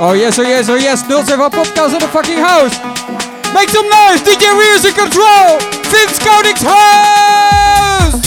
Oh, yes, oh yes, oh yes. 07 Podcast in the fucking house. Make some noise, DJ Wheels in control. Vince Counting's house.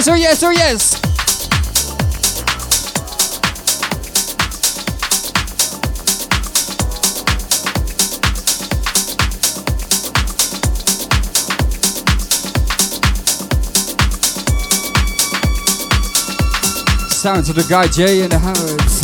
Yes, oh yes, oh yes. Sounds of the guy Jay in the house.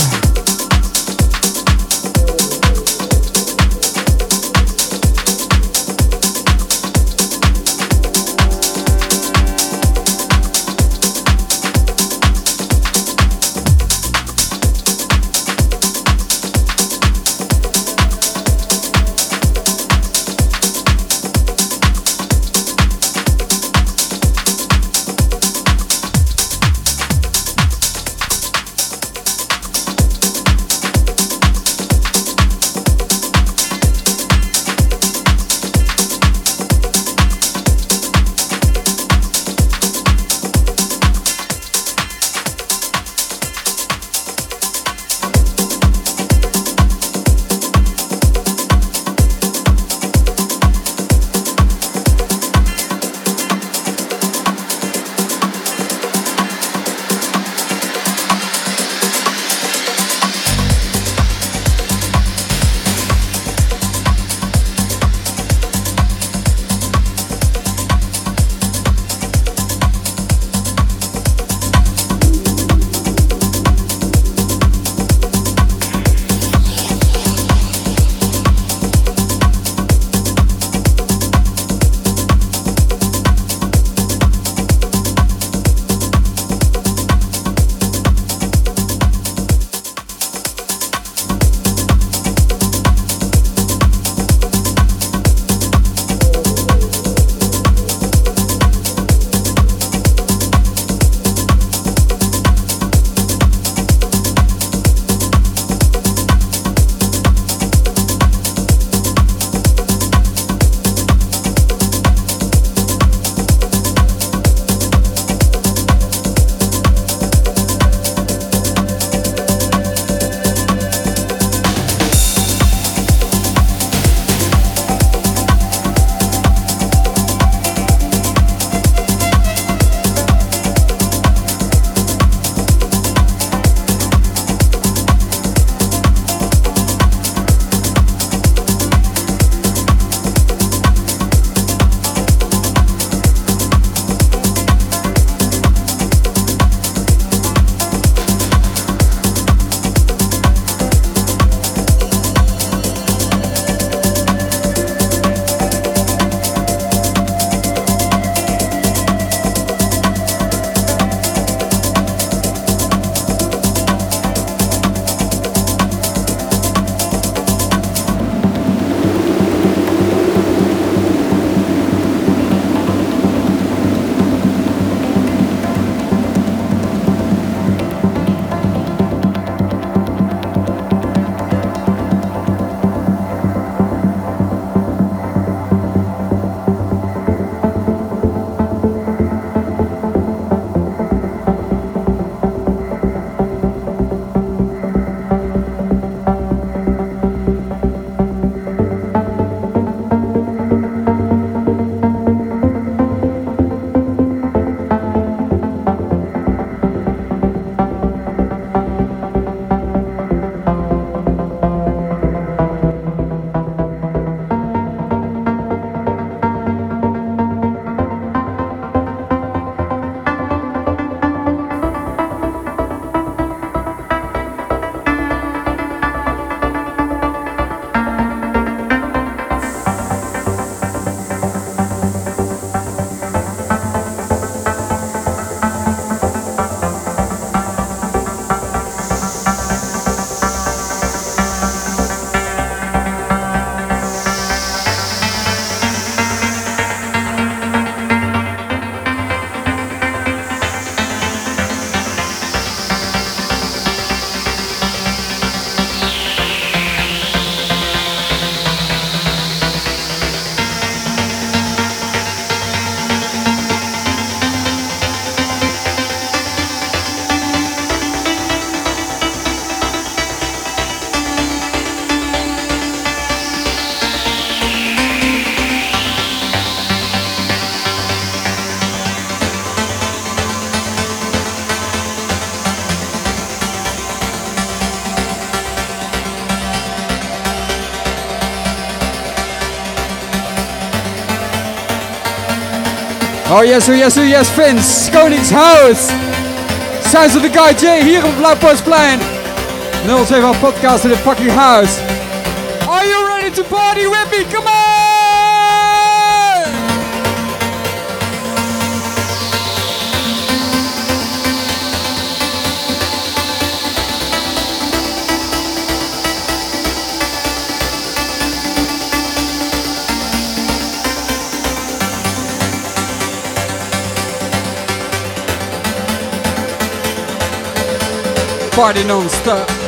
Oh yes, oh yes, oh yes, Finn's, Koningshuis. Sounds of the Guy J hier op Blauwpoortsplein. 078 podcast in the fucking house. Are you ready to party with me? Come Party non-stop.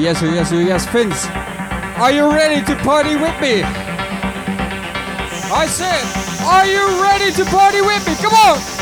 Yes, yes, yes, Finn's. Are you ready to party with me? I said, are you ready to party with me? Come on!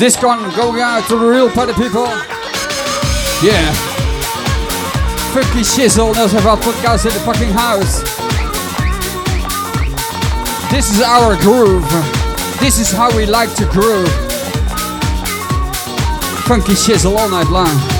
This one going out to the real party people. Yeah. Funky Shizzle knows about podcasts in the fucking house. This is our groove. This is how we like to groove. Funky Shizzle all night long.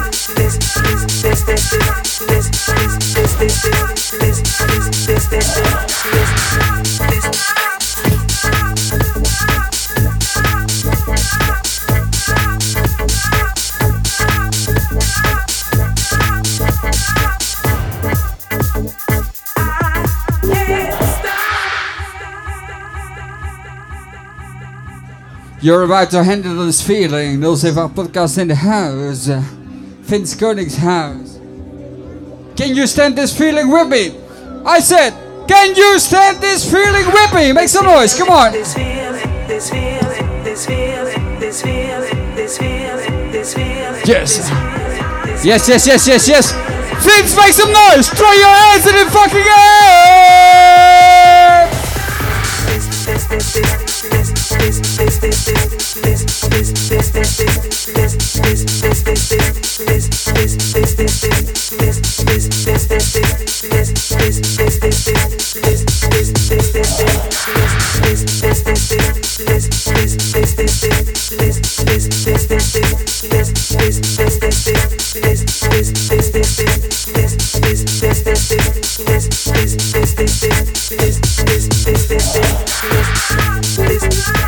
You're about to handle this feeling. Those of our podcast in the house. Uh, Finn's Koningshouse. Can you stand this feeling with me? I said, can you stand this feeling with me? Make some noise, come on. This feeling, this feeling, this feeling, this feeling, this feeling, this feeling. Yes. Yes, yes, yes, yes, yes. Finn's, make some noise. Throw your hands in the fucking air. this this this business is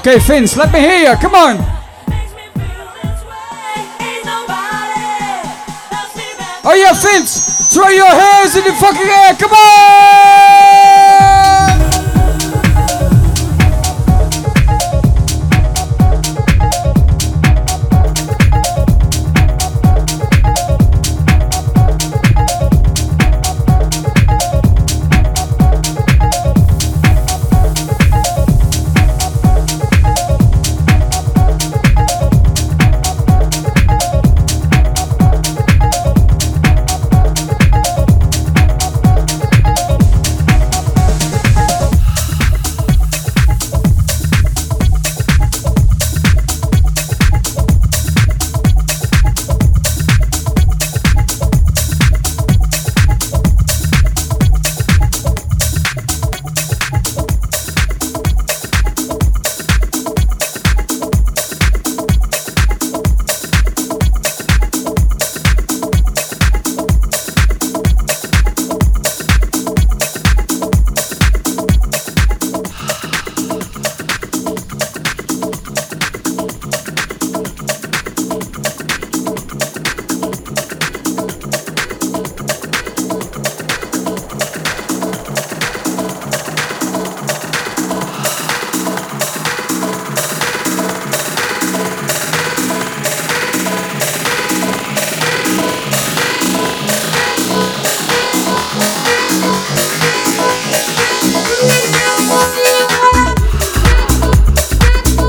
Okay, Finn's, let me hear you. Come on. Oh yeah, Finn's, throw your hands in the fucking air. Come on.